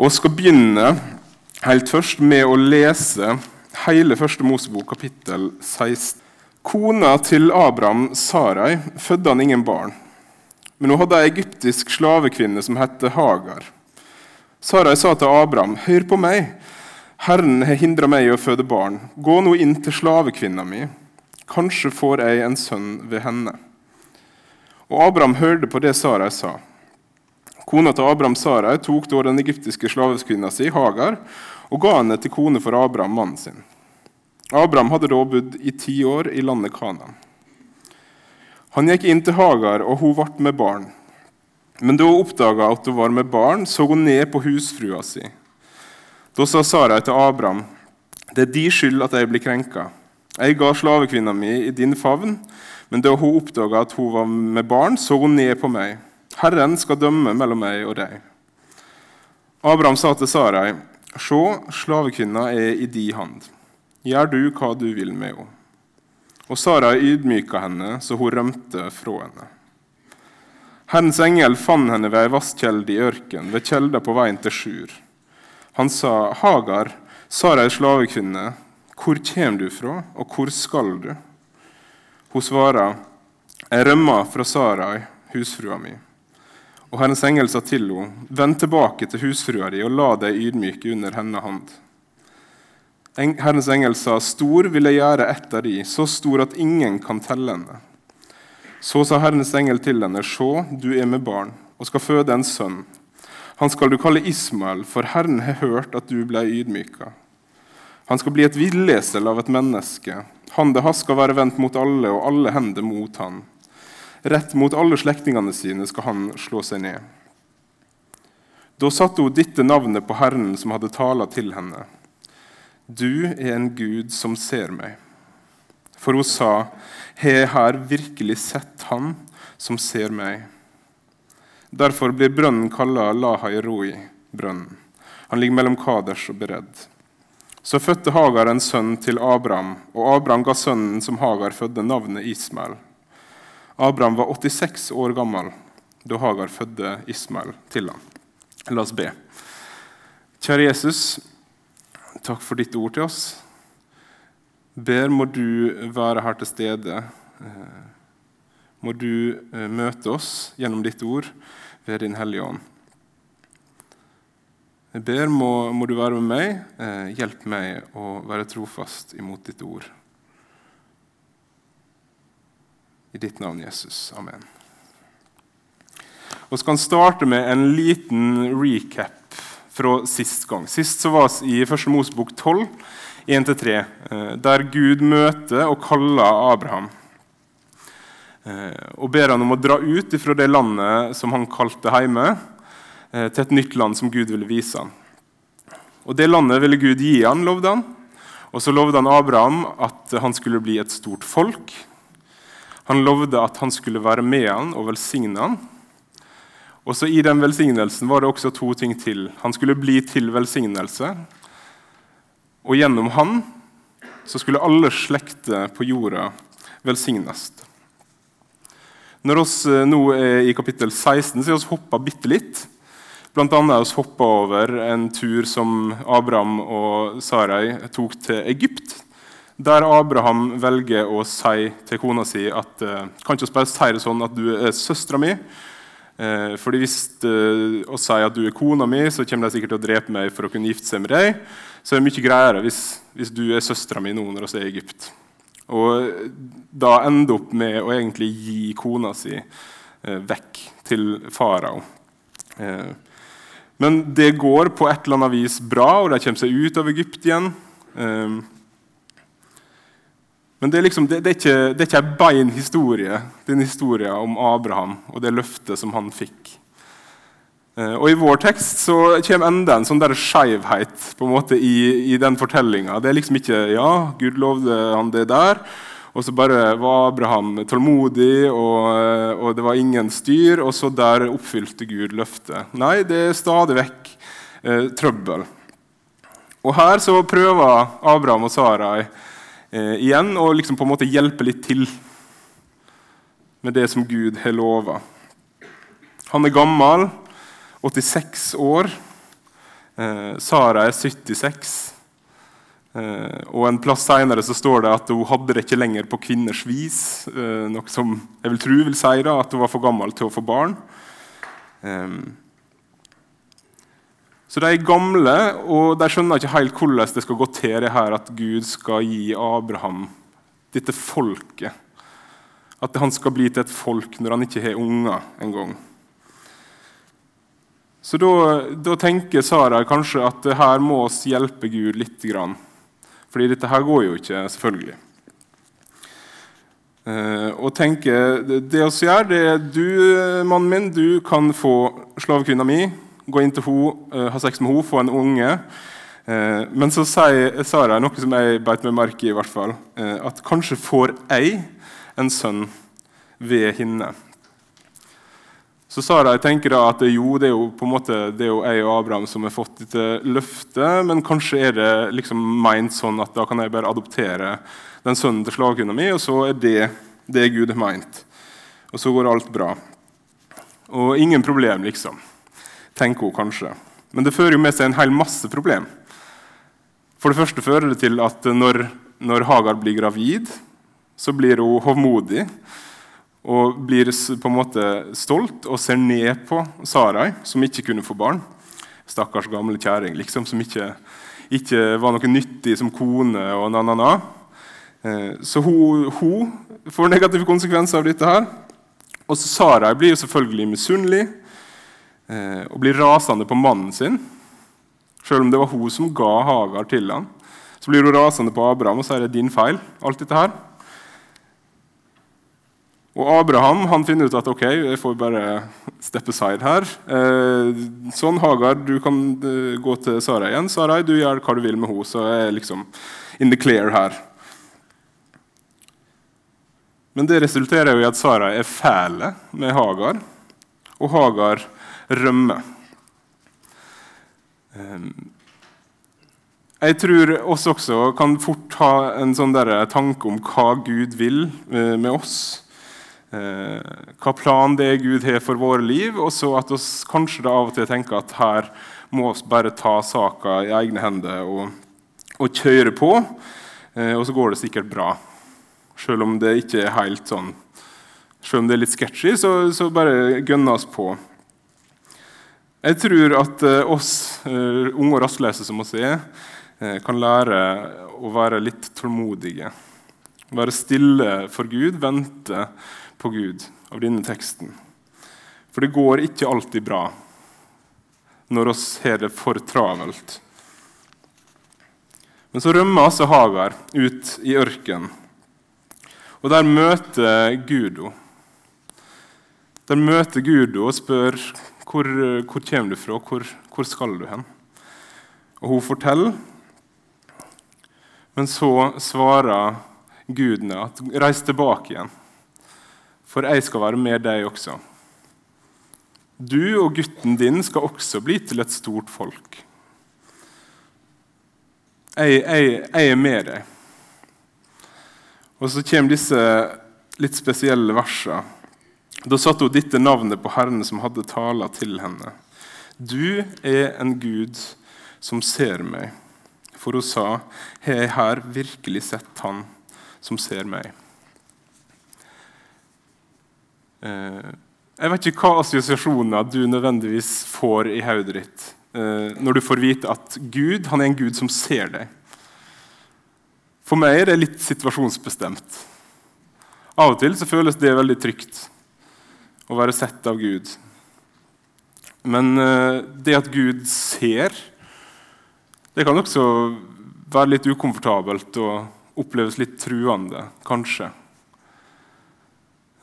Og skal begynne helt først med å lese hele første Mosebok, kapittel 16. Kona til Abraham, Sarai, fødte han ingen barn. Men hun hadde ei egyptisk slavekvinne som het Hagar. Sarai sa til Abraham, 'Hør på meg. Herren har hindra meg i å føde barn. Gå nå inn til slavekvinna mi. Kanskje får jeg en sønn ved henne.' Og Abraham hørte på det Sarai sa. Kona til Abraham Sarai tok da den egyptiske slaveskvinna si, Hagar, og ga henne til kone for Abraham, mannen sin. Abraham hadde da bodd i ti år i landet Kana. Han gikk inn til Hagar, og hun ble med barn. Men da hun oppdaga at hun var med barn, så hun ned på husfrua si. Da sa Sarai til Abraham, 'Det er din skyld at jeg blir krenka.' 'Jeg ga slavekvinna mi i din favn, men da hun oppdaga at hun var med barn, så hun ned på meg.' 'Herren skal dømme mellom meg og deg.' Abraham sa til Sarai, 'Se, slavekvinna er i di hand. Gjør du hva du vil med henne.' Og Sarai ydmyka henne, så hun rømte fra henne. Herrens engel fant henne ved ei vasskjelde i ørken, ved kjelda på veien til Sjur. Han sa, 'Hagar, Sarai slavekvinne, hvor kommer du fra, og hvor skal du?' Hun svarer, 'Jeg rømmer fra Sarai, husfrua mi.' Og Herrens engel sa til henne, 'Vend tilbake til husfrua di og la deg ydmyke under henne hand.' Herrens engel sa, 'Stor vil jeg gjøre etter di, så stor at ingen kan telle henne.' Så sa Herrens engel til henne, 'Se, du er med barn og skal føde en sønn.' Han skal du kalle Ismael, for Herren har hørt at du ble ydmyka. Han skal bli et villesel av et menneske. Han det har skal være vendt mot alle, og alle hender mot han. Rett mot alle slektningene sine skal han slå seg ned. Da satte hun dette navnet på Herren som hadde tala til henne. Du er en Gud som ser meg. For hun sa, Har jeg her virkelig sett Han som ser meg? Derfor blir brønnen kalla Lahai Roi-brønnen. Han ligger mellom Kaders og Beredd. Så fødte Hagar en sønn til Abraham, og Abraham ga sønnen som Hagar fødte, navnet Ismael. Abraham var 86 år gammel da Hagar fødte Ismael til ham. La oss be. Kjære Jesus, takk for ditt ord til oss. Ber må du være her til stede. Må du møte oss gjennom ditt ord ved Din Hellige Ånd. Jeg ber må, må du være med meg, eh, hjelp meg å være trofast imot ditt ord. I ditt navn, Jesus. Amen. Vi kan starte med en liten recap fra sist gang. Sist så var vi i 1. Mosebok 12, 1-3, der Gud møter og kaller Abraham og ber han om å dra ut fra det landet som han kalte hjemme, til et nytt land som Gud ville vise ham. Og Det landet ville Gud gi han, lovde han. Og så lovde han Abraham at han skulle bli et stort folk. Han lovde at han skulle være med han og velsigne han. Og så I den velsignelsen var det også to ting til. Han skulle bli til velsignelse. Og gjennom han så skulle alle slekter på jorda velsignes. Når vi nå er i kapittel 16, så har vi hoppa bitte litt. Blant annet har vi hoppa over en tur som Abraham og Sarai tok til Egypt. Der Abraham velger å si til kona si at kan ikke bare si det sånn at du er søstera mi. Fordi Hvis vi sier at du er kona mi, så kommer de sikkert til å drepe meg for å kunne gifte seg med deg. Så det er mye greiere hvis, hvis du er søstera mi nå når vi er i Egypt. Og da ende opp med å egentlig gi kona si eh, vekk til farao. Eh, men det går på et eller annet vis bra, og de kommer seg ut av Egypt igjen. Eh, men det er, liksom, det, det er ikke, det er ikke en bein historie. Det er en historie om Abraham og det løftet som han fikk. Og I vår tekst så kommer enda en sånn skeivhet i, i den fortellinga. Det er liksom ikke ja, Gud lovde han det der, og så bare var Abraham tålmodig, og, og det var ingen styr, og så der oppfylte Gud løftet. Nei, det er stadig vekk eh, trøbbel. Og her så prøver Abraham og Sarai eh, igjen og liksom på en måte hjelpe litt til med det som Gud har lova. Han er gammel. 86 år. Eh, Sara er 76. Eh, og En plass senere så står det at hun hadde det ikke lenger på kvinners vis. Eh, noe som jeg vil tro vil si da, at hun var for gammel til å få barn. Eh, så de er gamle, og de skjønner ikke helt hvordan det skal gå til det her at Gud skal gi Abraham dette folket. At han skal bli til et folk når han ikke har unger engang. Så da, da, tenker Sara kanskje at her må oss hjelpe Gud litt. Grann. Fordi dette her går jo ikke, selvfølgelig. Eh, og tenker det vi gjør, det er du, mannen min, du kan få slavekvinna mi, gå inn til henne, eh, ha sex med henne, få en unge. Eh, men så sier Sara noe som jeg beit meg merke i, i hvert fall, eh, at kanskje får jeg en sønn ved henne. Så Sara tenker da at jo, det er jo på en måte, det er jo jeg og Abraham som har fått dette løftet, men kanskje er det liksom meint sånn at da kan jeg bare adoptere den sønnen til slavekvinna mi, og så er det det Gud har meint. Og så går alt bra. Og ingen problem, liksom, tenker hun kanskje. Men det fører jo med seg en hel masse problem. For det første fører det til at når, når Hagar blir gravid, så blir hun hovmodig og blir på en måte stolt og ser ned på Sarai, som ikke kunne få barn. Stakkars gamle kjerring liksom, som ikke, ikke, var noe nyttig som kone. og na-na-na. Eh, så hun, hun, får negative konsekvenser av dette. her. Og Sarai blir jo selvfølgelig misunnelig og blir rasende på mannen sin. Selv om det var hun som ga Hagar til ham. Så blir hun rasende på Abraham og sier det er din feil. alt dette her. Og Abraham han finner ut at ok, jeg får bare step aside her. Eh, sånn, Hagar, du kan uh, gå til Sarai igjen. Sarai, du gjør hva du vil med henne. Så jeg er liksom in the clear her. Men det resulterer jo i at Sarai er fæle med Hagar, og Hagar rømmer. Um, jeg tror oss også kan fort ha en sånn tanke om hva Gud vil uh, med oss eh, hva plan det er Gud har for våre liv, og så at vi kanskje av og til tenker at her må vi bare ta saka i egne hender og, og kjøre på, eh, og så går det sikkert bra. Selv om det ikke er helt sånn Selv om det er litt sketchy, så, så bare gønner oss på. Jeg tror at eh, oss uh, unge og rastløse som oss er, uh, kan lære å være litt tålmodige. Være stille for Gud, vente på Gud av denne teksten. For det går ikke alltid bra når oss har det for travelt. Men så rømmer altså Hagar ut i ørkenen. Og der møter Gud henne. Der møter Gud og spør hvor, hvor kommer du fra, hvor, hvor skal du hen? Og hun forteller. Men så svarer gudene at reis tilbake igjen for jeg skal være med deg også. Du og gutten din skal også bli til et stort folk. Jeg, jeg, jeg er med deg. Og så kommer disse litt spesielle versene. Da satte hun dette navnet på Herren som hadde tala til henne. Du er en Gud som ser meg. For hun sa, har jeg her virkelig sett Han som ser meg? Eh, jeg vet ikke hva assosiasjoner du nødvendigvis får i hodet ditt eh, når du får vite at Gud han er en Gud som ser deg. For meg er det litt situasjonsbestemt. Av og til så føles det veldig trygt å være sett av Gud. Men eh, det at Gud ser, det kan også være litt ukomfortabelt og oppleves litt truende, kanskje.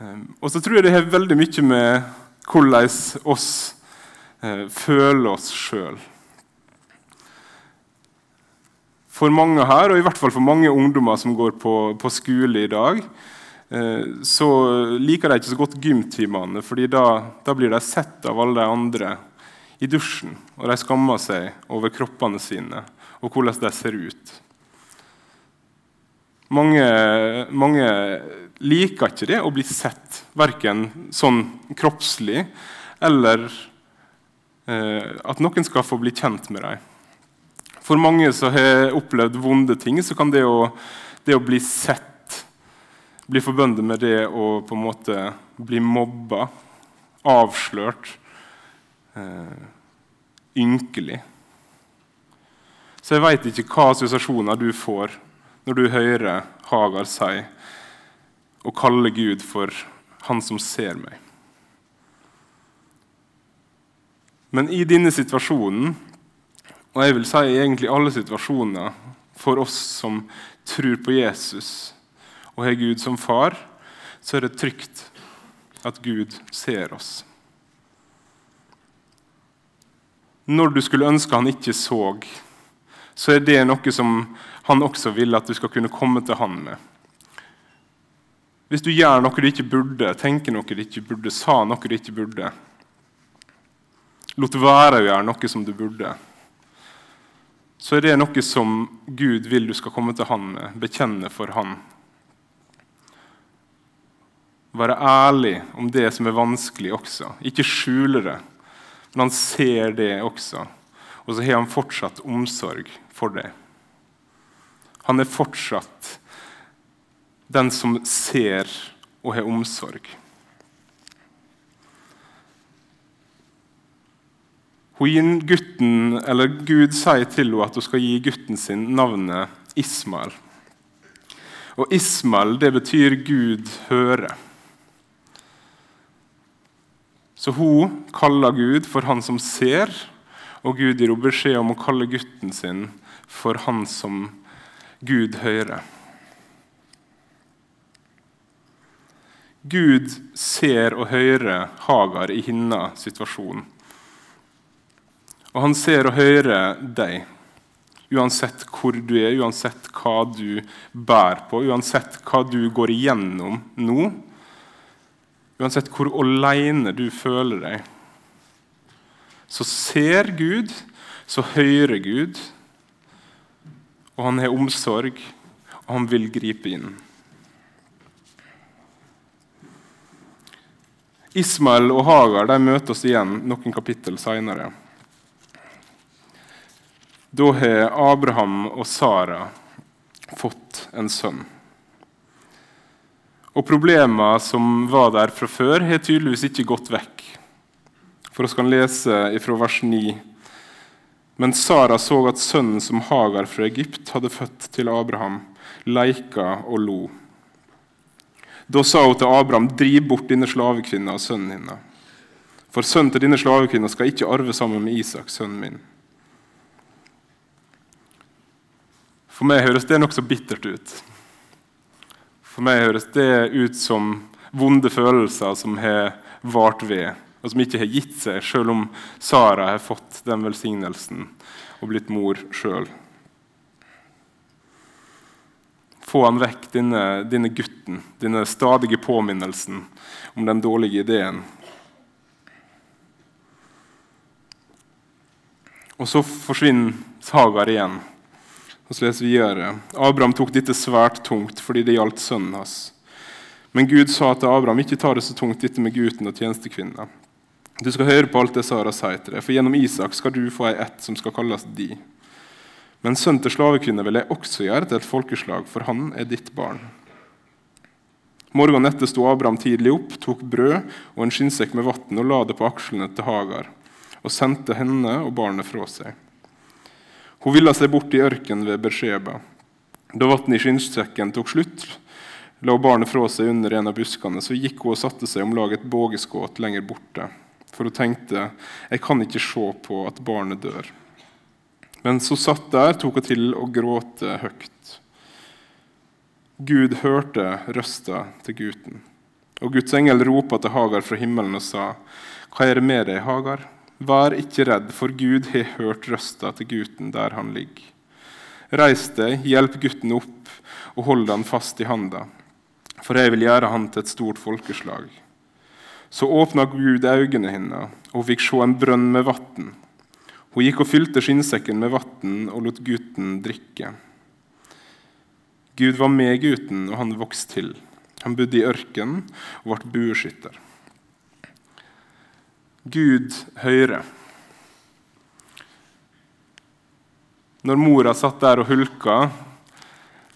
Ehm, og så tror jeg det har veldig mye med hvordan oss eh, føler oss sjøl. For mange her, og i hvert fall for mange ungdommer som går på, på skole i dag, så liker de ikke så godt gymtimene, fordi da, da, blir de sett av alle de andre i dusjen. Og de skammer seg over kroppene sine og hvordan de ser ut. Mange, mange liker ikke det å bli sett, verken sånn kroppslig eller eh, at noen skal få bli kjent med dem. For mange som har opplevd vonde ting, så kan det å, det å bli sett bli forbundet med det å på en måte bli mobba, avslørt, eh, ynkelig. Så jeg veit ikke hva assosiasjoner du får når du hører Hagar si og kalle Gud for 'Han som ser meg'. Men i denne situasjonen, og jeg vil si egentlig alle situasjoner for oss som tror på Jesus og har Gud som far, så er det trygt at Gud ser oss. Når du skulle ønske han ikke så, så er det noe som han også vil at du skal kunne komme til han med. Hvis du gjør noe du ikke burde, tenker noe du ikke burde, sa noe du ikke burde, lot være å gjøre noe som du burde, så er det noe som Gud vil du skal komme til han med, bekjenne for han. Være ærlig om det som er vanskelig også. Ikke skjule det, men han ser det også. Og så har han fortsatt omsorg for det. Han er fortsatt den som ser og har omsorg. Hun gutten, eller Gud sier til henne at hun skal gi gutten sin navnet Ismael. Og Ismael det betyr Gud hører. Så hun kaller Gud for han som ser, og Gud gir henne beskjed om å kalle gutten sin for han som Gud hører. Gud ser og hører Hagar i hennes situasjon. Og han ser og hører deg, uansett hvor du er, uansett hva du bærer på, uansett hva du går igjennom nå, uansett hvor alene du føler deg. Så ser Gud, så hører Gud, og han har omsorg, og han vil gripe inn. Ismael og Hagar de møtes igjen noen kapittel seinere. Da har Abraham og Sara fått en sønn. Og Problemene som var der fra før, har tydeligvis ikke gått vekk. For oss kan lese fra vers 9 men Sara så at sønnen som Hagar fra Egypt hadde født til Abraham, leika og lo. Da sa hun til Abraham, driv bort dine slavekvinner og sønnen hennes. For sønnen til dine slavekvinner skal ikke arve sammen med Isak, sønnen min. For meg høres det nokså bittert ut. For meg høres det ut som vonde følelser som har vart ved og som ikke har gitt seg, selv om Sara har fått den velsignelsen og blitt mor sjøl. Få han vekk, denne, denne gutten, denne stadige påminnelsen om den dårlige ideen. Og så forsvinner Sagar igjen. Og så leser vi videre. Abraham tok dette svært tungt fordi det gjaldt sønnen hans. Men Gud sa til Abraham, ikke ta det så tungt, dette med gutten og tjenestekvinna. Du skal høre på alt det Sara sier til deg, for gjennom Isak skal du få ei ett som skal kalles di. Men sønn til slavekvinne vil jeg også gjøre til et folkeslag, for han er ditt barn. Morgenen etter sto Abraham tidlig opp, tok brød og en skinnsekk med vann og la det på akslene til Hagar, og sendte henne og barnet fra seg. Hun ville seg bort i ørkenen ved Bersheba. Da vannet i skinnsekken tok slutt, la barnet fra seg under en av buskene, så gikk hun og satte seg om lag et bågeskudd lenger borte for hun tenkte jeg kan ikke se på at barnet dør. Mens hun satt der, tok hun til å gråte høyt. Gud hørte røsta til gutten. Og Guds engel ropa til Hagar fra himmelen og sa, Hva er det med deg, Hagar? Vær ikke redd, for Gud har hørt røsta til gutten der han ligger. Reis deg, hjelp gutten opp og hold han fast i handa, for jeg vil gjøre han til et stort folkeslag. Så åpna Gud øynene hennes, og hun fikk se en brønn med vann. Hun gikk og fylte skinnsekken med vann og lot gutten drikke. Gud var med gutten, og han vokste til. Han bodde i ørkenen og ble bueskytter. Gud høyre. Når mora satt der og hulka,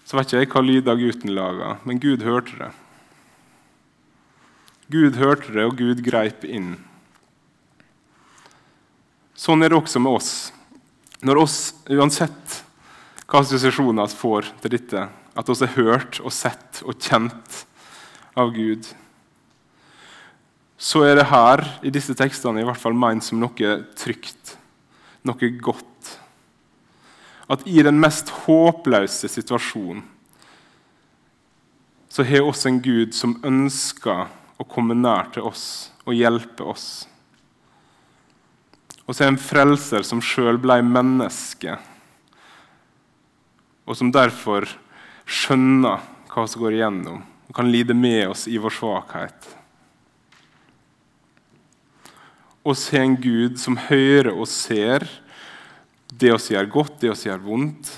så vet ikke jeg hva lyder gutten laga, men Gud hørte det. Gud hørte det, og Gud greip inn. Sånn er det også med oss. Når oss, uansett hva assosiasjoner vi får til dette, at oss er hørt og sett og kjent av Gud, så er det her i disse tekstene i hvert fall ment som noe trygt, noe godt. At i den mest håpløse situasjonen så har oss en Gud som ønsker å komme nær til oss og hjelpe oss. Og så er en frelser som sjøl blei menneske, og som derfor skjønner hva som går igjennom, og kan lide med oss i vår svakhet. Oss se en Gud som hører og ser det oss gjør godt, det oss gjør vondt.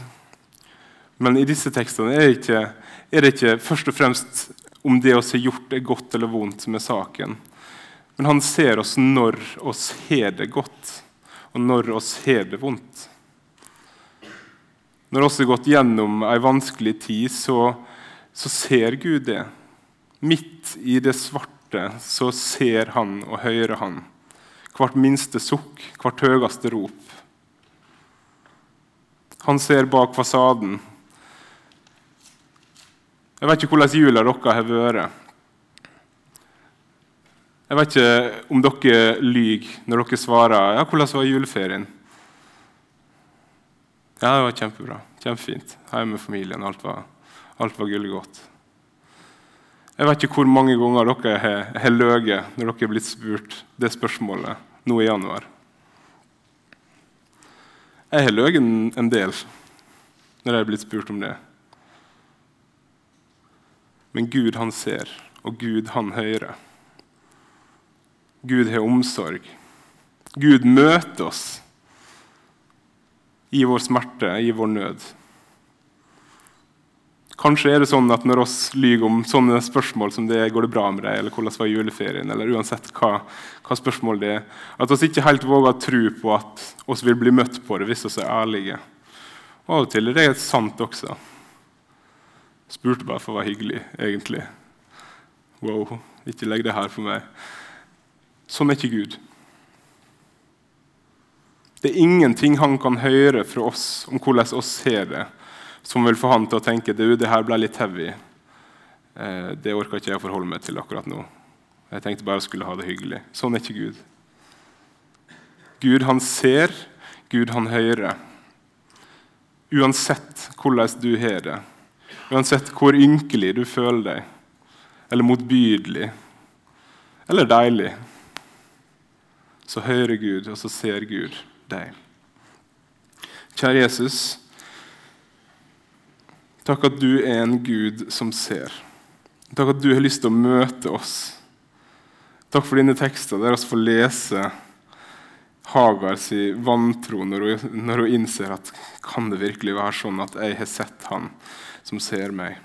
Men i disse tekstene er det ikke, er det ikke først og fremst om det oss har gjort, er godt eller vondt, som er saken. Men han ser oss når oss har det godt, og når oss har det vondt. Når oss har gått gjennom ei vanskelig tid, så, så ser Gud det. Midt i det svarte så ser han og hører han. Hvert minste sukk, hvert høyeste rop. Han ser bak fasaden. Jeg vet ikke hvordan jula deres har vært. Jeg vet ikke om dere lyver når dere svarer ja, 'Hvordan var juleferien?' Ja, det var kjempebra. Kjempefint. Hjemme med familien. Alt var, alt var gullegodt. Jeg vet ikke hvor mange ganger dere har, løyet når dere er blitt spurt det spørsmålet nå i januar. Jeg har løyet en del når jeg er blitt spurt om det. Men Gud, han ser, og Gud, han hører. Gud har omsorg. Gud møter oss i vår smerte, i vår nød. Kanskje er det sånn at når oss lyver om sånne spørsmål som det går det bra med deg, eller hvordan var juleferien, eller uansett hva, hva spørsmål det er, at oss ikke helt våger å tro på at oss vil bli møtt på det hvis oss er ærlige. Og av og til er det sant også. Spurte bare for å være hyggelig, egentlig. Wow, ikke legg det her for meg. Sånn er ikke Gud. Det er ingenting han kan høre fra oss om hvordan oss ser det, som vil få han til å tenke du, det her ble litt heavy. Eh, det orker ikke jeg å forholde meg til akkurat nå. Jeg tenkte bare jeg skulle ha det hyggelig. Sånn er ikke Gud. Gud, han ser. Gud, han hører. Uansett hvordan du har det, uansett hvor ynkelig du føler deg, eller motbydelig eller deilig, så hører Gud, og så ser Gud deg. Kjære Jesus. Takk at du er en Gud som ser. Takk at du har lyst til å møte oss. Takk for dine tekster, der vi får lese Hagar si vantro når hun, når hun innser at kan det virkelig være sånn at jeg har sett han som ser meg?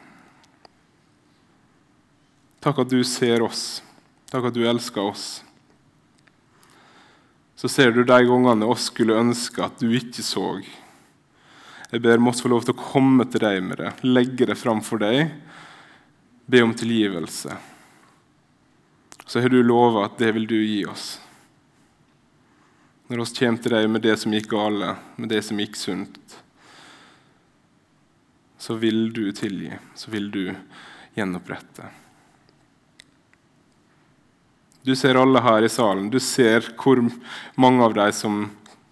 Takk at du ser oss. Takk at du elsker oss så ser du de gangene oss skulle ønske at du ikke så. Jeg ber oss få lov til å komme til deg med det, legge det fram for deg, be om tilgivelse. Så har du lova at det vil du gi oss. Når vi kommer til deg med det som gikk gale, med det som gikk sunt, så vil du tilgi, så vil du gjenopprette. Du ser alle her i salen. Du ser hvor mange av dem som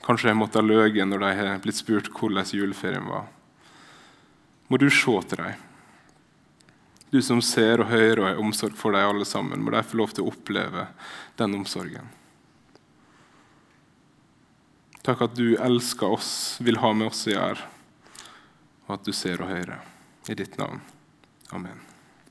kanskje jeg måtte løye når de har blitt spurt hvordan juleferien var. Må du se til dem. Du som ser og hører og har omsorg for dem alle sammen, må de få lov til å oppleve den omsorgen. Takk at du elsker oss, vil ha med oss å gjøre, og at du ser og hører. I ditt navn. Amen.